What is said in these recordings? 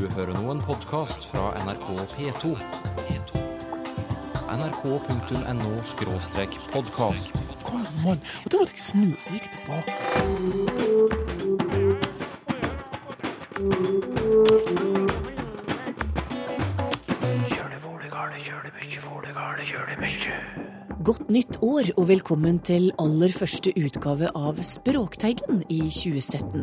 Du hører nå en podkast fra NRK P2. nrk.no-podkast. Kom an, og da måtte jeg snu, så gikk jeg tilbake. Godt nytt år og velkommen til aller første utgave av Språkteigen i 2017.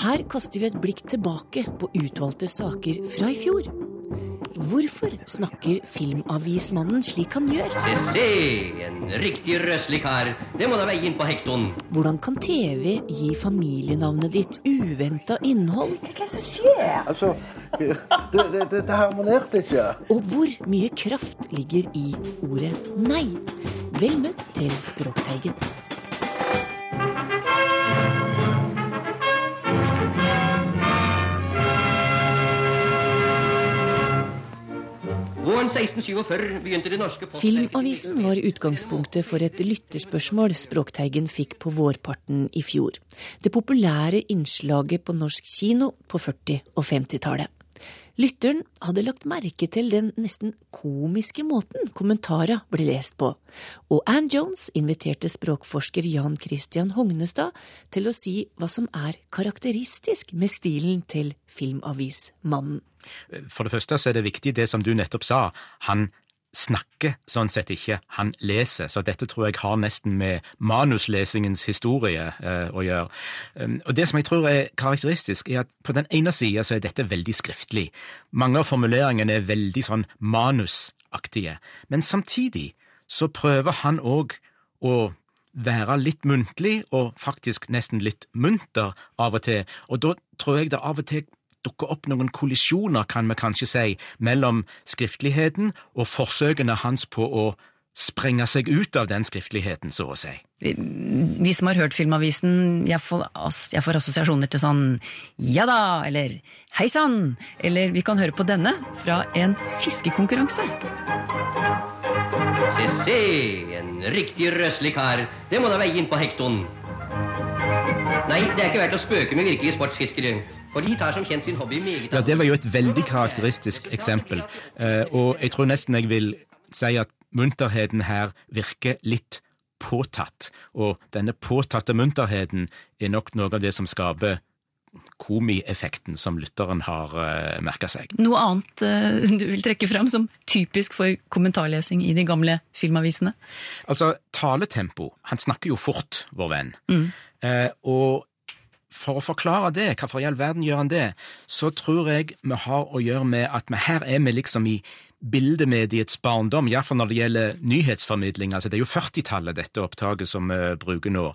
Her kaster vi et blikk tilbake på utvalgte saker fra i fjor. Hvorfor snakker Filmavismannen slik han gjør? Se, se, en riktig røslig kar. Det må da veie inn på hektoen. Hvordan kan TV gi familienavnet ditt uventa innhold? Hva Altså, det, det, det, det harmonerte ikke. Og hvor mye kraft ligger i ordet nei? Vel møtt til Språkteigen. Våren 1647 begynte det norske postverket Filmavisen var utgangspunktet for et lytterspørsmål Språkteigen fikk på vårparten i fjor. Det populære innslaget på norsk kino på 40- og 50-tallet. Lytteren hadde lagt merke til den nesten komiske måten kommentara ble lest på, og Ann Jones inviterte språkforsker Jan Christian Hognestad til å si hva som er karakteristisk med stilen til Filmavismannen. For det første så er det viktig det som du nettopp sa. Han snakker sånn sett ikke, han leser. Så dette tror jeg har nesten med manuslesingens historie eh, å gjøre. Um, og Det som jeg tror er karakteristisk, er at på den ene sida så er dette veldig skriftlig. Mange av formuleringene er veldig sånn manusaktige. Men samtidig så prøver han òg å være litt muntlig, og faktisk nesten litt munter av og til. Og da tror jeg det av og til dukker opp noen kollisjoner, kan vi kanskje si, mellom skriftligheten og forsøkene hans på å sprenge seg ut av den skriftligheten, så å si. Vi som har hørt Filmavisen, jeg får, jeg får assosiasjoner til sånn ja da, eller hei sann, eller vi kan høre på denne fra en fiskekonkurranse. Se, se, en riktig røslig kar. Det må da veie inn på hektoen. Nei, det er ikke verdt å spøke med virkelige sportsfiskere. For de tar som kjent sin hobby meget Ja, Det var jo et veldig karakteristisk eksempel, eh, og jeg tror nesten jeg vil si at munterheten her virker litt påtatt, og denne påtatte munterheten er nok noe av det som skaper komieffekten som lytteren har uh, merka seg. Noe annet eh, du vil trekke fram som typisk for kommentarlesing i de gamle filmavisene? Altså, taletempo. Han snakker jo fort, vår venn. Eh, og for å forklare det, hvorfor i all verden gjør han det, så tror jeg vi har å gjøre med at vi her er vi liksom i bildemediets barndom, iallfall når det gjelder nyhetsformidling. Altså, det er jo 40-tallet, dette opptaket som vi bruker nå.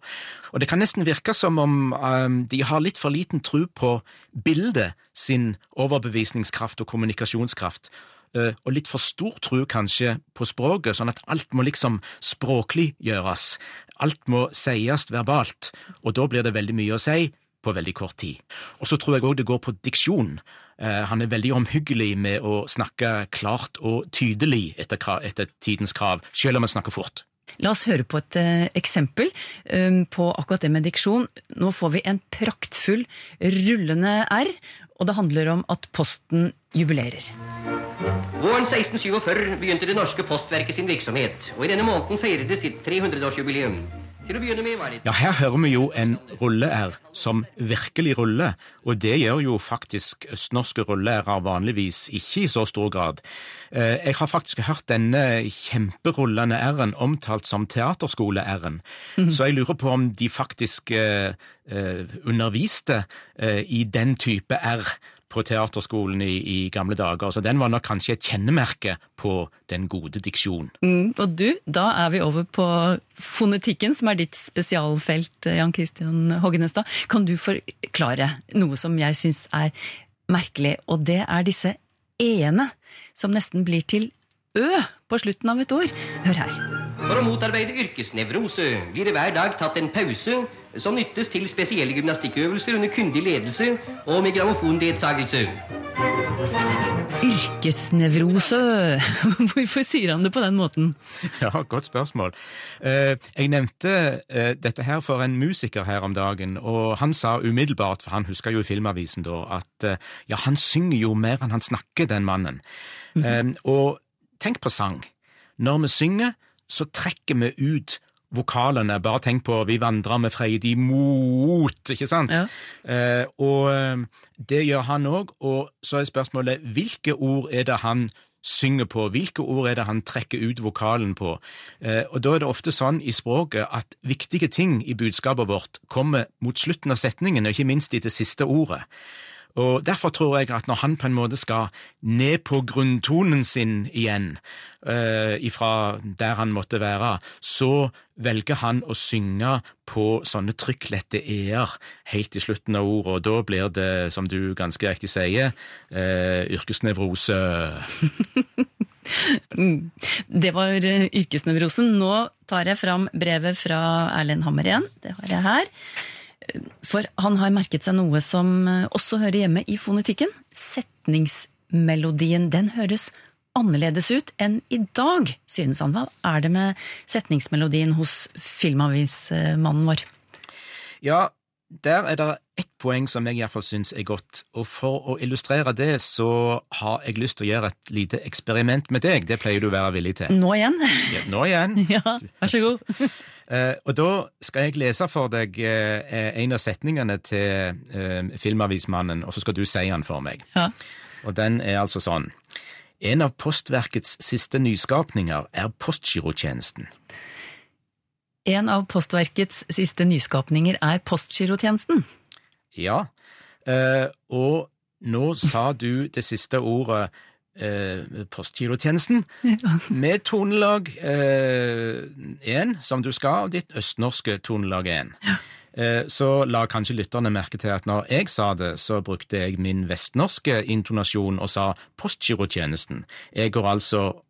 Og det kan nesten virke som om um, de har litt for liten tro på bildet sin overbevisningskraft og kommunikasjonskraft. eh, og litt for stor tro kanskje på språket, sånn at alt må liksom språkliggjøres. Alt må sies verbalt, og da blir det veldig mye å si på veldig kort tid. Og så tror jeg òg det går på diksjon. Eh, han er veldig omhyggelig med å snakke klart og tydelig etter, etter tidens krav, selv om han snakker fort. La oss høre på et eh, eksempel eh, på akkurat det med diksjon. Nå får vi en praktfull rullende R, og det handler om at Posten jubilerer. Våren 1647 begynte det norske postverket sin virksomhet, og i denne måneden feirer det sitt 300-årsjubileum. Til å begynne med var det Ja, her hører vi jo en rulle-R som virkelig ruller, og det gjør jo faktisk østnorske rulle-R-er vanligvis ikke i så stor grad. Eh, Jeg har faktisk hørt denne kjemperullende R-en omtalt som teaterskole-R-en, så jeg lurer på om de faktisk eh, eh, underviste eh, i den type R på teaterskolen i, i gamle dager, så den var nok kanskje et kjennemerke på den gode diksjon. Mm, og du, da er vi over på fonetikken, som er ditt spesialfelt, Jan Christian Hoggenestad. Kan du forklare noe som jeg syns er merkelig, og det er disse e-ene, som nesten blir til ø på slutten av et ord. Hør her. For å motarbeide yrkesnevrose blir det hver dag tatt en pause som nyttes til spesielle gymnastikkøvelser under kyndig ledelse og med grammofonledsagelse. Yrkesnevrose. Hvorfor sier han det på den måten? Ja, godt spørsmål. Eh, Jeg nevnte eh, dette her for en musiker her om dagen, og han sa umiddelbart, for han huska jo i Filmavisen da, at eh, ja, han synger jo mer enn han snakker, den mannen. Eh, Og tenk på sang. Når vi synger, så trekker vi ut vokalene. Bare tenk på Vi vandrer med freidig mot, ikke sant? Ja. Eh, og eh, det gjør han òg, og så er spørsmålet hvilke ord er det han synger på, hvilke ord er det han trekker ut vokalen på? Eh, og da er det ofte sånn i språket at viktige ting i budskapet vårt kommer mot slutten av setningen, og ikke minst i det siste ordet. Og Derfor tror jeg at når han på en måte skal ned på grunntonen sin igjen, uh, ifra der han måtte være, så velger han å synge på sånne trykklette e-er helt til slutten av ordet, og da blir det, som du ganske riktig sier, uh, yrkesnevrose. Det var eh, yrkesnevrosen. Nå tar jeg fram brevet fra Erlend Hammer igjen. Det har jeg her. For han har merket seg noe som eh, også hører hjemme i fonetikken. Setningsmelodien. Den høres annerledes ut enn i dag, synes han. Hva er det med setningsmelodien hos filmavismannen vår? Ja, der er det ett poeng som jeg iallfall syns er godt, og for å illustrere det, så har jeg lyst til å gjøre et lite eksperiment med deg. Det pleier du å være villig til. Nå igjen? Ja, Nå igjen. Ja, vær så god. Eh, og da skal jeg lese for deg eh, en av setningene til eh, Filmavismannen, og så skal du si den for meg. Ja. Og den er altså sånn. En av Postverkets siste nyskapninger er postgirotjenesten. En av Postverkets siste nyskapninger er postgirotjenesten. Ja, eh, og nå sa du det siste ordet eh, postgirotjenesten med tonelag 1 som du skal, av ditt østnorske tonelag én. Eh, Så la kanskje lytterne merke til at når jeg sa det, så brukte jeg min vestnorske intonasjon og sa postgirotjenesten. Jeg går altså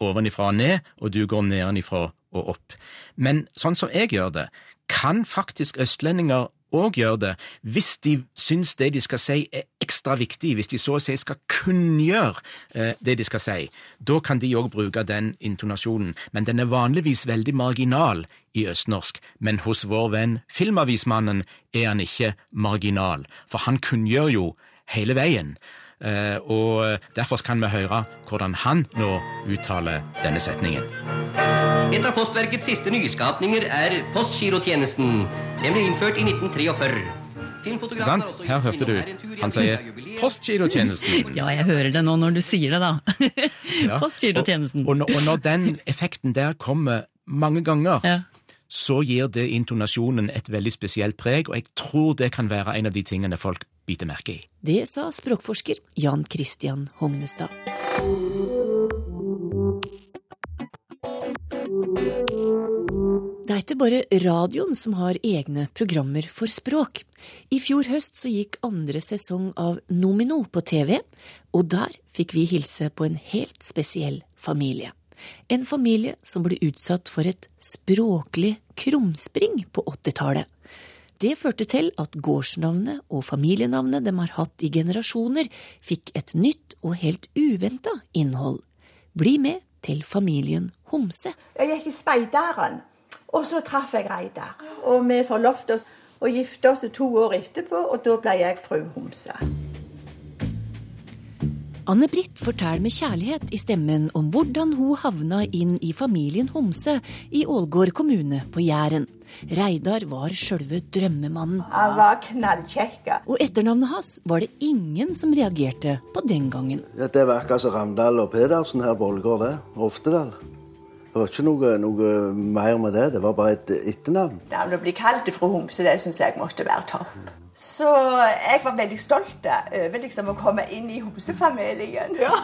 ovenifra og ned, og du går nedenifra og opp. Men sånn som jeg gjør det, kan faktisk østlendinger òg gjør det, hvis de syns det de skal si er ekstra viktig, hvis de så å si skal kunngjøre eh, det de skal si. Da kan de òg bruke den intonasjonen, men den er vanligvis veldig marginal i østnorsk. Men hos vår venn Filmavismannen er han ikke marginal, for han kunngjør jo hele veien. Eh, og derfor kan vi høre hvordan han nå uttaler denne setningen. Et av Postverkets siste nyskapninger er postgirotjenesten. Den ble innført i 1943. Sant? Her hørte du. Han sier postgirotjenesten. Ja, jeg hører det nå når du sier det, da. Ja. Postgirotjenesten. Og, og, når, og når den effekten der kommer mange ganger, Ja. så gir det intonasjonen et veldig spesielt preg, og jeg tror det kan være en av de tingene folk biter merke i. Det sa språkforsker Jan Christian Hognestad. Det er ikke bare radioen som har egne programmer for språk. I fjor høst så gikk andre sesong av Nomino på TV, og der fikk vi hilse på en helt spesiell familie. En familie som ble utsatt for et språklig krumspring på 80-tallet. Det førte til at gårdsnavnet og familienavnet de har hatt i generasjoner, fikk et nytt og helt uventa innhold. Bli med til familien Homse. Jeg gikk i speideren, og så traff jeg Reidar. Og vi forlovte oss og gifte oss to år etterpå, og da ble jeg fru Homse. Anne-Britt forteller med kjærlighet i stemmen om hvordan hun havna inn i familien Homse i Ålgård kommune på Jæren. Reidar var sjølve drømmemannen, Han var knallkjekk. og etternavnet hans var det ingen som reagerte på den gangen. Det var akkurat som Ramdal og Pedersen her på Ålgård, det. Oftedal. Det var ikke noe, noe mer med det. Det var bare et etternavn. Det Å bli kalt fru Homse, det syns jeg måtte være topp. Så jeg var veldig stolt over liksom å komme inn i hosefamilien. Ja.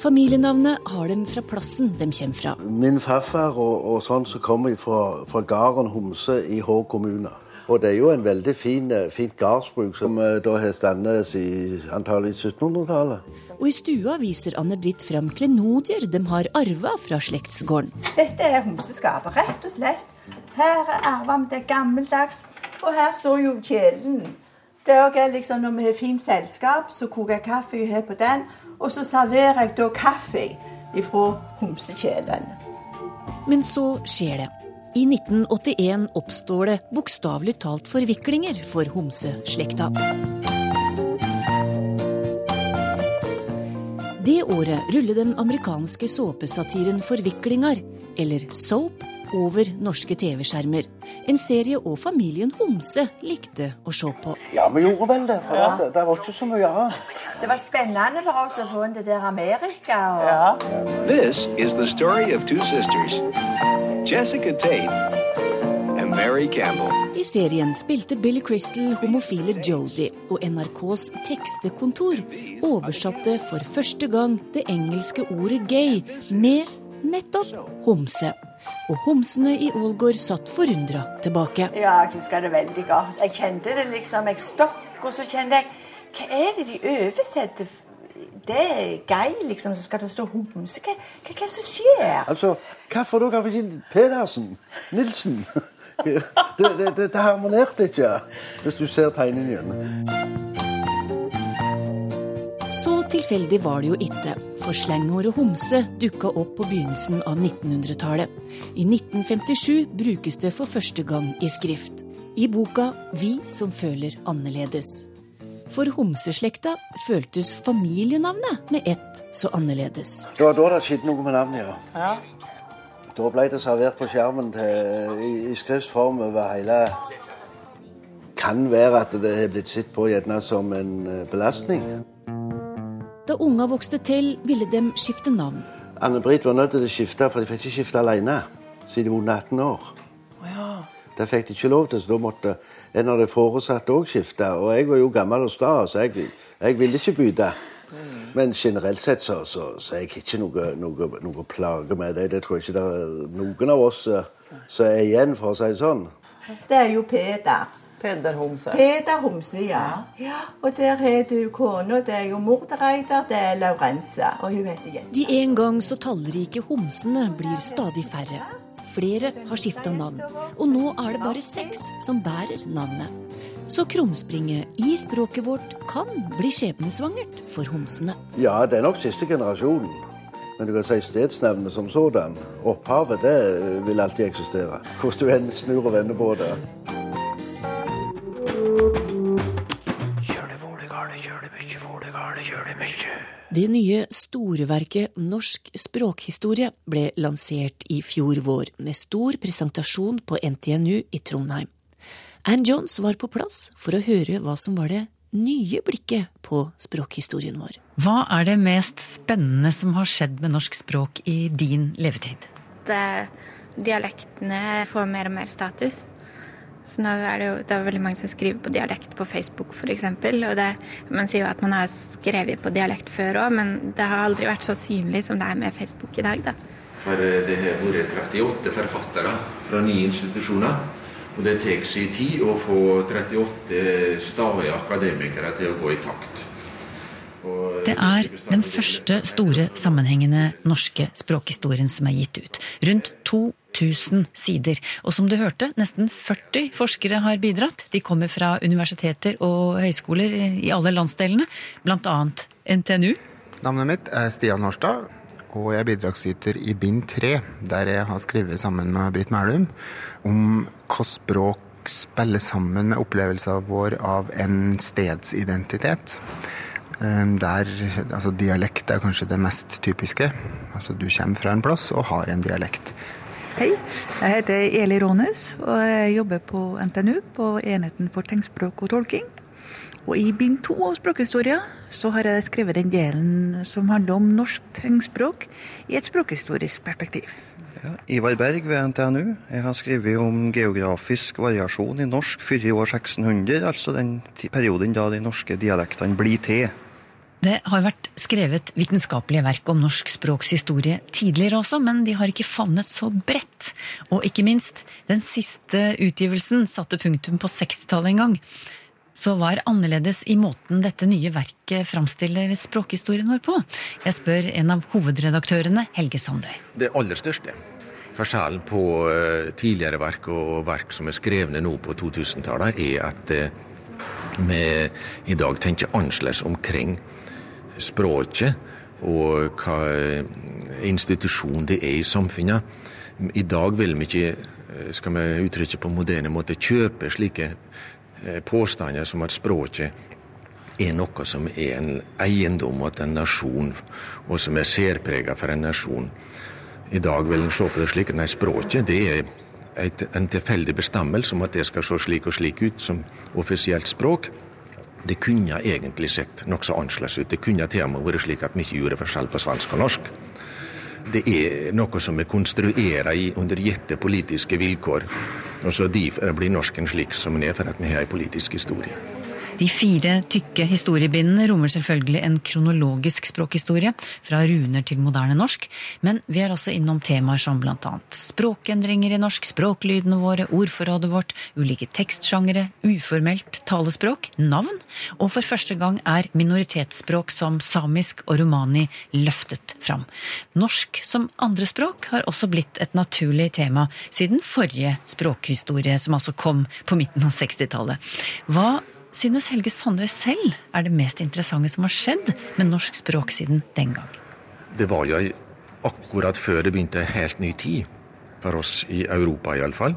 Familienavnet har dem fra plassen de kommer fra. Min farfar og, og sånn som kommer fra, fra gården Homse i Hå kommune. Og det er jo en veldig fin, eh, fint gardsbruk som eh, da har standet i antallet 1700-tallet. Og i stua viser Anne-Britt fram klenodier de har arva fra slektsgården. Dette er homseskapet, rett og slett. Her er arva det gammeldags, og her står jo kjelen Det er liksom Når vi har fint selskap, så koker jeg kaffe her på den. Og så serverer jeg da kaffe ifra homsekjelen. Men så skjer det. I 1981 oppstår det bokstavelig talt forviklinger for homseslekta. Det året ruller den amerikanske såpesatiren Forviklinger, eller Soap, over norske TV-skjermer. En serie og familien Homse likte å se på. Ja, vi gjorde vel det, for ja. det, det var ikke så mye annet. Det var spennende for oss å få inn det der Amerika. Og... This is the story of two sisters, Jessica Tate and Mary Campbell. I serien spilte Billy Crystal homofile Jodie, og NRKs tekstekontor oversatte for første gang det engelske ordet gay med nettopp homse. Og homsene i Ålgård satt forundra tilbake. Ja, jeg husker det veldig godt. Jeg kjente det liksom. Jeg stokk, og så kjente jeg Hva er det de oversetter? Det er gei, liksom, så skal det stå homse. Hva, hva, hva som skjer? Altså, hvorfor da har Pedersen? Nilsen? Det, det, det, det harmonerte ikke, hvis du ser tegningen. Så tilfeldig var det jo ikke, for slengordet homse dukka opp på begynnelsen av 1900-tallet. I 1957 brukes det for første gang i skrift. I boka Vi som føler annerledes. For homseslekta føltes familienavnet med ett så annerledes. Det var da det skjedde noe med navnet, ja. Da ble det servert på skjermen til, i, i skriftsform over hele Kan være at det har blitt sett på gjerne som en eh, belastning. Da unga vokste til, ville de skifte navn. Anne-Britt var nødt til å skifte, for de fikk ikke skifte alene siden de var 18 år. Det fikk de ikke lov til, så da måtte en av de foresatte òg skifte. Og jeg var jo gammel og sta, så jeg, jeg ville ikke bytte. Men generelt sett så, så, så er jeg ikke noe, noe, noe plage med det. Det tror jeg ikke det er noen av oss eh, som er igjen, for å si det sånn. Det er jo Peder. Peder Homse. Peder Homse, ja. ja. Og der har du kona. Det er jo mor til Reidar, det er Laurensa. Og hun heter Jessica. De en gang så tallrike homsene blir stadig færre. Flere har skifta navn, og nå er det bare seks som bærer navnet. Så krumspringet i språket vårt kan bli skjebnesvangert for homsene. Ja, det er nok siste generasjonen. Men du kan si stedsnavnet som sådan. Opphavet det vil alltid eksistere. Hvordan du enn snur og vender på det. Det nye storverket Norsk språkhistorie ble lansert i fjor vår, med stor presentasjon på NTNU i Trondheim. Ann Jones var på plass for å høre hva som var det nye blikket på språkhistorien vår. Hva er det mest spennende som har skjedd med norsk språk i din levetid? Det, dialektene får mer og mer status. Så nå er det jo det er veldig mange som skriver på dialekt på Facebook f.eks. Og man sier jo at man har skrevet på dialekt før òg, men det har aldri vært så synlig som det er med Facebook i dag. da. For eh, det har vært 38 forfattere fra ni institusjoner. Og det tar sin tid å få 38 stadige akademikere til å gå i takt. Det er den første store sammenhengende norske språkhistorien som er gitt ut. Rundt 2000 sider. Og som du hørte, nesten 40 forskere har bidratt. De kommer fra universiteter og høyskoler i alle landsdelene, bl.a. NTNU. Navnet mitt er Stian Horstad, og jeg er bidragsyter i bind tre, der jeg har skrevet sammen med Britt Mælum om hva språk spiller sammen med opplevelsen vår av en stedsidentitet. Eh, Der, altså Dialekt er kanskje det mest typiske. Altså Du kommer fra en plass og har en dialekt. Hei, jeg heter Eli Rånes, og jeg jobber på NTNU på enheten for tegnspråk og tolking. Og i bind to av språkhistoria så har jeg skrevet den delen som handler om norsk tegnspråk i et språkhistorisk perspektiv. Ivar Berg ved NTNU. Jeg har skrevet om geografisk variasjon i norsk før i år 1600, altså den perioden da de norske dialektene blir til. Det har vært skrevet vitenskapelige verk om norsk språks historie tidligere også, men de har ikke favnet så bredt. Og ikke minst, den siste utgivelsen satte punktum på 60-tallet en gang. Så hva er annerledes i måten dette nye verket framstiller språkhistorien vår på? Jeg spør en av hovedredaktørene, Helge Sandøy. Det aller største forskjellen på eh, tidligere verk og verk som er skrevne nå på 2000-tallet, er at eh, vi i dag tenker annerledes omkring språket og hva institusjon det er i samfunnet. I dag vil vi ikke, skal vi uttrykke på moderne måte, kjøpe slike eh, påstander som at språket er noe som er en eiendom til en nasjon, og som er særprega for en nasjon. I dag vil en se på det slik nei, språket det er et, en tilfeldig bestemmelse om at det skal se slik og slik ut som offisielt språk. Det kunne egentlig sett nokså annerledes ut. Det kunne til og med vært slik at vi ikke gjorde forskjell på svensk og norsk. Det er noe som er konstruert under gitte politiske vilkår. Og så Derfor blir norsken slik som den er, for at vi har en politisk historie. De fire tykke historiebindene rommer selvfølgelig en kronologisk språkhistorie, fra runer til moderne norsk, men vi er også innom temaer som blant annet språkendringer i norsk, språklydene våre, ordforrådet vårt, ulike tekstsjangere, uformelt talespråk, navn, og for første gang er minoritetsspråk som samisk og romani løftet fram. Norsk som andrespråk har også blitt et naturlig tema siden forrige språkhistorie, som altså kom på midten av 60-tallet. Hva synes Helge Sandøy selv er det mest interessante som har skjedd med norsk språk siden den gang? Det var jo akkurat før det begynte en helt ny tid, for oss i Europa iallfall.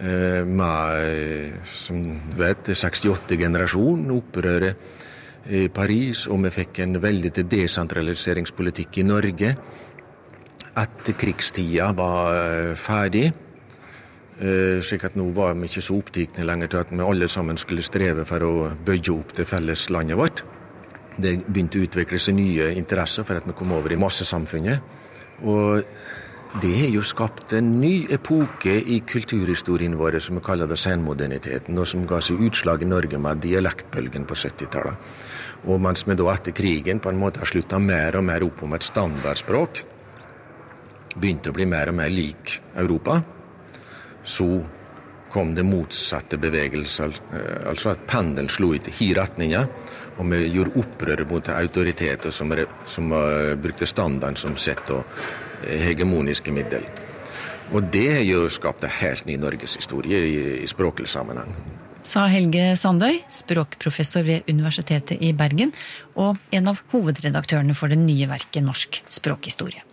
Eh, med, som du vet, 68-generasjonen, opprøret i Paris, og vi fikk en veldig desentraliseringspolitikk i Norge. Etter krigstida var eh, ferdig. Eh, slik at nå var vi ikke så opptatt lenger til at vi alle sammen skulle streve for å bygge opp det felles landet vårt. Det begynte å utvikle seg nye interesser for at vi kom over i massesamfunnet. Og det har jo skapt en ny epoke i kulturhistorien vår som vi kaller det senmoderniteten, og som ga seg utslag i Norge med dialektbølgen på 70-tallet. Og mens vi da etter krigen på en måte har slutta mer og mer opp om et standardspråk, begynte å bli mer og mer lik Europa, så kom det motsatte bevegelser. Altså at pendelen slo ut i retninger. Og vi gjorde opprør mot autoriteter som, som uh, brukte standarden som sett og hegemoniske middel. Og det har jo skapt en helt ny norgeshistorie i, i språklig sammenheng. Sa Helge Sandøy, språkprofessor ved Universitetet i Bergen, og en av hovedredaktørene for det nye verket Norsk språkhistorie.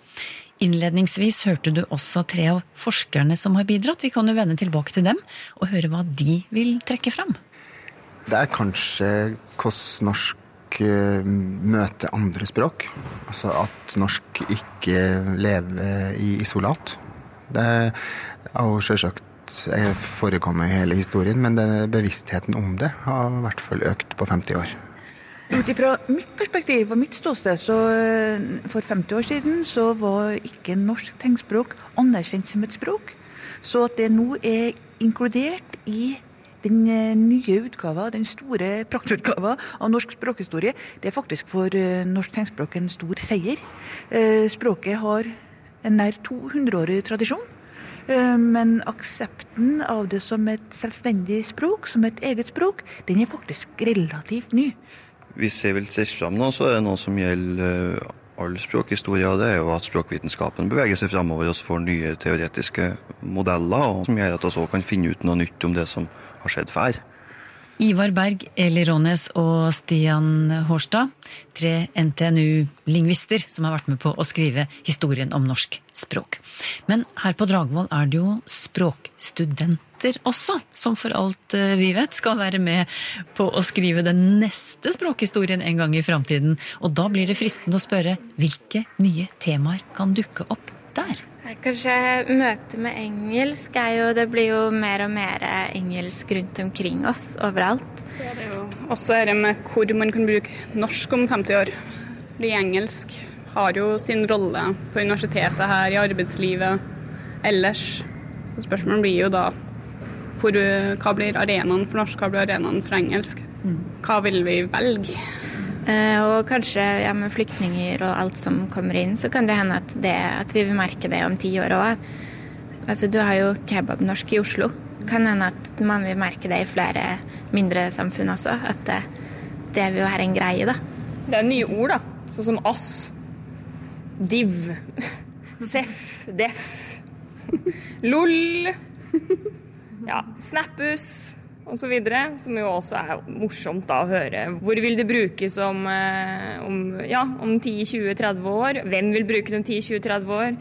Innledningsvis hørte du også tre av forskerne som har bidratt. Vi kan jo vende tilbake til dem og høre hva de vil trekke fram. Det er kanskje hvordan norsk møter andre språk. Altså at norsk ikke lever i isolat. Det har jo sjølsagt forekommet i hele historien, men bevisstheten om det har i hvert fall økt på 50 år. Ut ifra mitt perspektiv og mitt ståsted, så for 50 år siden så var ikke norsk tegnspråk anerkjent som et språk. Så at det nå er inkludert i den nye utgava, den store praktutgava av norsk språkhistorie, det er faktisk for norsk tegnspråk en stor seier. Språket har en nær 200-årig tradisjon. Men aksepten av det som et selvstendig språk, som et eget språk, den er faktisk relativt ny. Hvis jeg vil trekke fram noe, så er det noe som gjelder all språkhistorie. Det er jo at språkvitenskapen beveger seg framover og får nye teoretiske modeller, som gjør at vi òg kan finne ut noe nytt om det som har skjedd før. Ivar Berg, Eli Rånes og Stian Hårstad, tre NTNU-lingvister som har vært med på å skrive historien om norsk språk. Men her på Dragvoll er det jo språkstudenter også, som for alt vi vet skal være med på å skrive den neste språkhistorien en gang i framtiden. Og da blir det fristende å spørre hvilke nye temaer kan dukke opp der? Kanskje møtet med engelsk er jo Det blir jo mer og mer engelsk rundt omkring oss overalt. Så er det jo også dette med hvor man kan bruke norsk om 50 år. Fordi engelsk har jo sin rolle på universitetet her, i arbeidslivet, ellers. Så spørsmålet blir jo da hvor, hva blir arenaen for norsk, hva blir arenaen for engelsk? Hva vil vi velge? Og kanskje ja, med flyktninger og alt som kommer inn, så kan det hende at, det, at vi vil merke det om ti år òg. Altså, du har jo kebabnorsk i Oslo. Kan hende at man vil merke det i flere mindre samfunn også. At det, det vil være en greie, da. Det er nye ord, da. Sånn som ass, Div. Seff. Def. LOL. Ja. Snappus. osv. Som jo også er morsomt da å høre. Hvor vil det brukes om, eh, om, ja, om 10-20-30 år? Hvem vil bruke det om 10-20-30 år?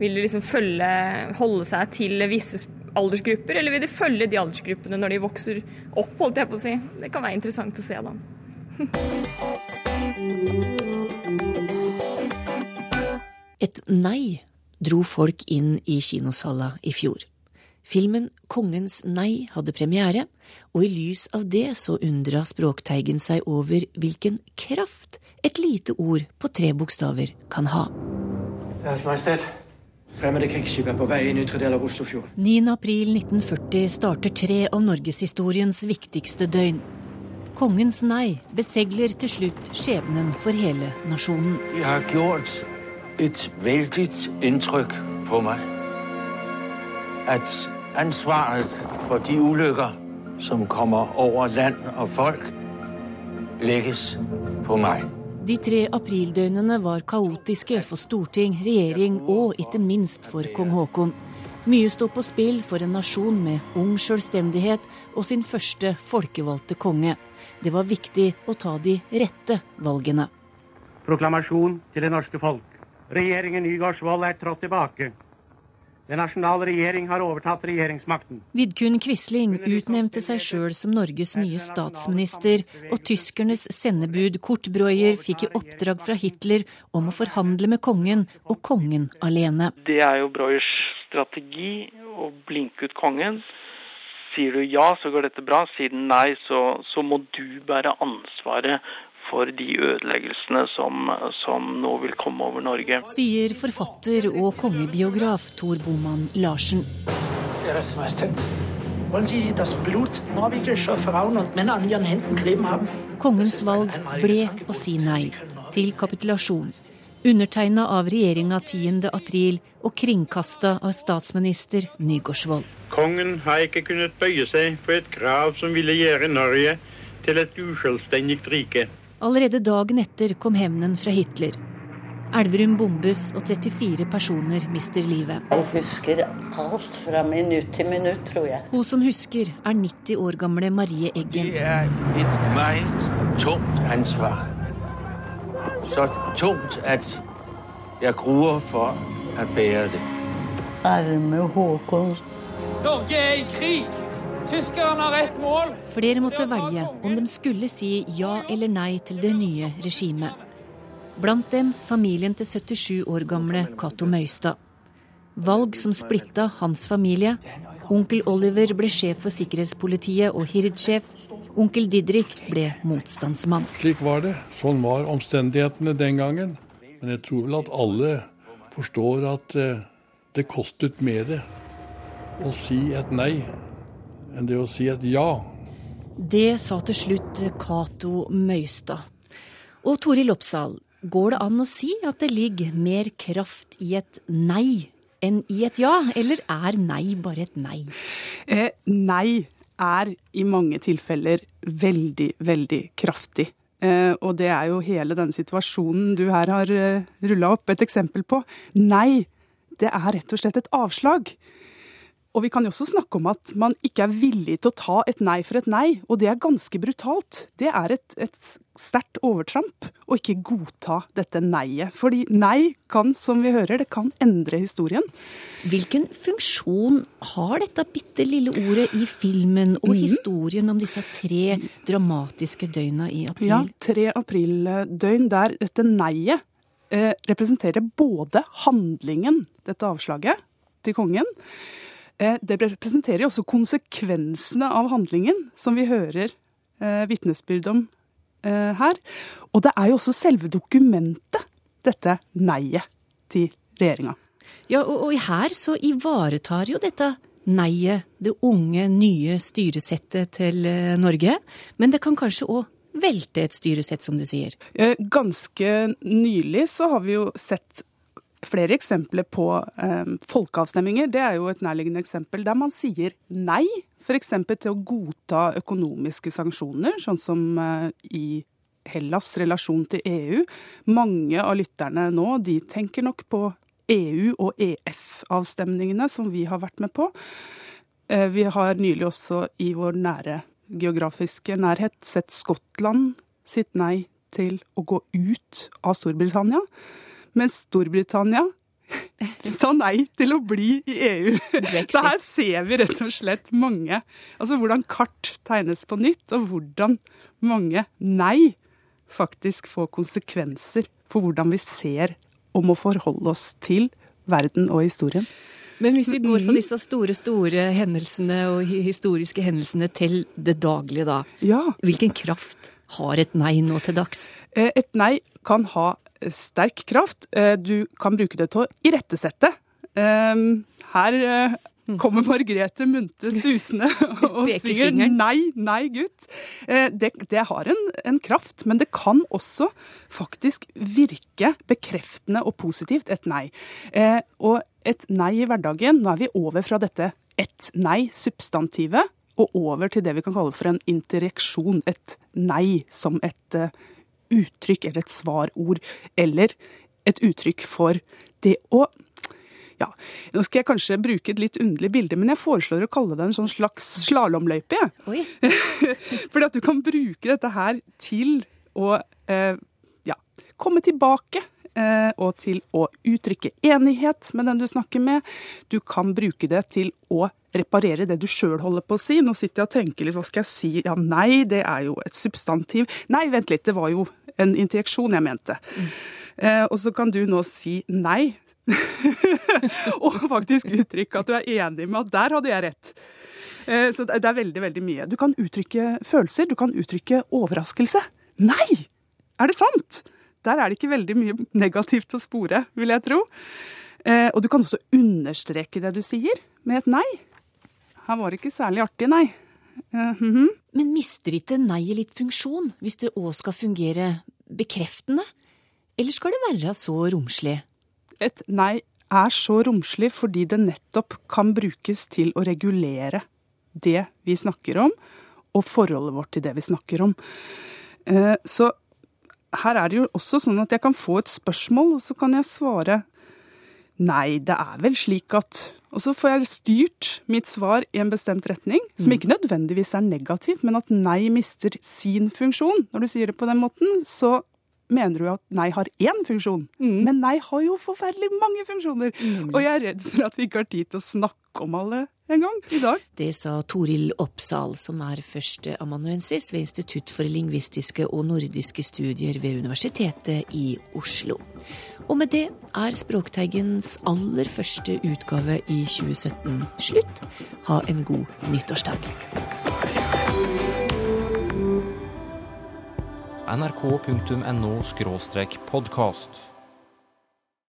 Vil det liksom følge, holde seg til visse aldersgrupper, eller vil det følge de aldersgruppene når de vokser opp, holdt jeg på å si? Det kan være interessant å se, da. Et nei dro folk inn i kinosala i fjor. Filmen Kongens nei hadde premiere, og i lys av det så undra Språkteigen seg over hvilken kraft et lite ord på tre bokstaver kan ha. Deres Majestet, fremmede krigsskip er på vei inn i ytre del av Oslofjorden. 9. april 1940 starter tre av norgeshistoriens viktigste døgn. Kongens nei besegler til slutt skjebnen for hele nasjonen. De har gjort et veldig inntrykk på meg. At ansvaret for de ulykker som kommer over land og folk, legges på meg. De tre aprildøgnene var kaotiske for storting, regjering og ikke minst for kong Haakon. Mye sto på spill for en nasjon med ung selvstendighet og sin første folkevalgte konge. Det var viktig å ta de rette valgene. Proklamasjon til det norske folk. Regjeringen Nygaardsvold er trådt tilbake. Den nasjonale regjering har overtatt regjeringsmakten. Vidkun Quisling utnevnte seg sjøl som Norges nye statsminister, og tyskernes sendebud Kurt Breuer fikk i oppdrag fra Hitler om å forhandle med kongen, og kongen alene. Det er jo Breuers strategi å blinke ut kongen. Sier du ja, så går dette bra. Sier den nei, så, så må du bære ansvaret for de ødeleggelsene som, som, nå vil komme over Norge. Sier forfatter og kongebiograf Tor Boman Larsen. Deres Majestet, wollen Sie das Blut norwegischer Frauen und Männer an Ihren Händen kleben haben? Kongens valg ble å si nei til kapitulasjon. Undertegna av regjeringa 10. april og kringkasta av statsminister Nygaardsvold. Kongen har ikke kunnet bøye seg for et krav som ville gjøre Norge til et uselvstendig rike. Allerede dagen etter kom hevnen fra Hitler. Elverum bombes, og 34 personer mister livet. Jeg husker alt fra minutt til minutt, tror jeg. Hun som husker, er 90 år gamle Marie Eggen. Det er et meget tungt ansvar. Så tungt at jeg gruer for å bære det. Arme Håkon. Norge er i krig. Tyskerne har ett mål. Flere måtte velge om de skulle si ja eller nei til det nye regimet. Blant dem familien til 77 år gamle Cato Møystad. Valg som splitta hans familie. Onkel Oliver ble sjef for sikkerhetspolitiet og Hird-sjef. Onkel Didrik ble motstandsmann. Slik var det. Sånn var omstendighetene den gangen. Men jeg tror vel at alle forstår at eh, det kostet mer å si et nei enn det å si et ja. Det sa til slutt Cato Møystad. Og Toril Oppsal, går det an å si at det ligger mer kraft i et nei enn i et ja, eller er nei bare et nei? Eh, nei er i mange tilfeller veldig, veldig kraftig. Eh, og det er jo hele den situasjonen du her har eh, rulla opp et eksempel på. Nei, det er rett og slett et avslag. Og vi kan jo også snakke om at man ikke er villig til å ta et nei for et nei, og det er ganske brutalt. Det er et, et sterkt overtramp å ikke godta dette nei-et. Fordi nei kan, som vi hører, det kan endre historien. Hvilken funksjon har dette bitte lille ordet i filmen og mm. historien om disse tre dramatiske døgna i april? Ja, tre aprildøgn der dette nei-et eh, representerer både handlingen, dette avslaget, til kongen, det representerer jo også konsekvensene av handlingen, som vi hører eh, vitnesbyrd om eh, her. Og det er jo også selve dokumentet, dette nei-et til regjeringa. Ja, og, og her så ivaretar jo dette nei-et det unge, nye styresettet til eh, Norge. Men det kan kanskje òg velte et styresett, som du sier? Eh, ganske nylig så har vi jo sett flere eksempler på eh, folkeavstemninger. Det er jo et nærliggende eksempel der man sier nei, f.eks. til å godta økonomiske sanksjoner, sånn som eh, i Hellas' relasjon til EU. Mange av lytterne nå de tenker nok på EU- og EF-avstemningene som vi har vært med på. Eh, vi har nylig også i vår nære geografiske nærhet sett Skottland sitt nei til å gå ut av Storbritannia, mens Storbritannia sa nei til å bli i EU. Brexit. Så her ser vi rett og slett mange Altså hvordan kart tegnes på nytt, og hvordan mange nei faktisk får konsekvenser for hvordan vi ser og må forholde oss til verden og historien. Men hvis vi går fra Mhm. disse store, store hendelsene og historiske hendelsene til det daglige, da. Ja. Hvilken kraft har et nei nå til dags? Eh, Et nei kan ha sterk kraft. Eh, Du kan bruke det til å irettesette. Eh, Her eh, kommer Margrethe Munthe susende og synger nei, nei, gutt. Det, det har en, en kraft, men det kan også faktisk virke bekreftende og positivt, et nei. Og et nei i hverdagen, nå er vi over fra dette et nei-substantivet og over til det vi kan kalle for en interreksjon. Et nei som et eh, uttrykk eller et svarord, eller et uttrykk for det å ja, Nå skal jeg kanskje bruke et litt underlig bilde, men jeg foreslår å kalle det en sånn slags slalåmløype. Fordi at du kan bruke dette her til å eh, ja, komme tilbake. Eh, Og til å uttrykke enighet med den du snakker med. Du kan bruke det til å reparere det du sjøl holder på å si. Nå sitter jeg og tenker litt, hva skal jeg si? Ja, nei, det er jo et substantiv. Nei, vent litt, det var jo en interjeksjon jeg mente. Eh, og så kan du nå si nei. og faktisk uttrykke at du er enig med at der hadde jeg rett. Eh, så det er veldig, veldig mye. Du kan uttrykke følelser, du kan uttrykke overraskelse. Nei! Er det sant? Der er det ikke veldig mye negativt å spore, vil jeg tro. Eh, og du kan også understreke det du sier, med et nei. Her var det ikke særlig artig, nei. Eh, mhm. Men mister ikke nei litt funksjon, hvis det òg skal fungere bekreftende? Eller skal det være så romslig? Et nei er så romslig fordi det nettopp kan brukes til å regulere det vi snakker om, og forholdet vårt til det vi snakker om. Eh, Så her er det jo også sånn at jeg kan få et spørsmål, og så kan jeg svare nei, det er vel slik at Og så får jeg styrt mitt svar i en bestemt retning, som ikke nødvendigvis er negativ, men at nei mister sin funksjon. Når du sier det på den måten, så mener du at nei har én funksjon. Men nei har jo forferdelig mange funksjoner. Og jeg er redd for at vi ikke har tid til å snakke om alle en gang i dag. Det sa Toril Oppsal, som er førsteamanuensis ved Institutt for lingvistiske og nordiske studier ved Universitetet i Oslo. Og med det er Språkteigens aller første utgave i 2017 slutt. Ha en god nyttårsdag. nrk.no podkast.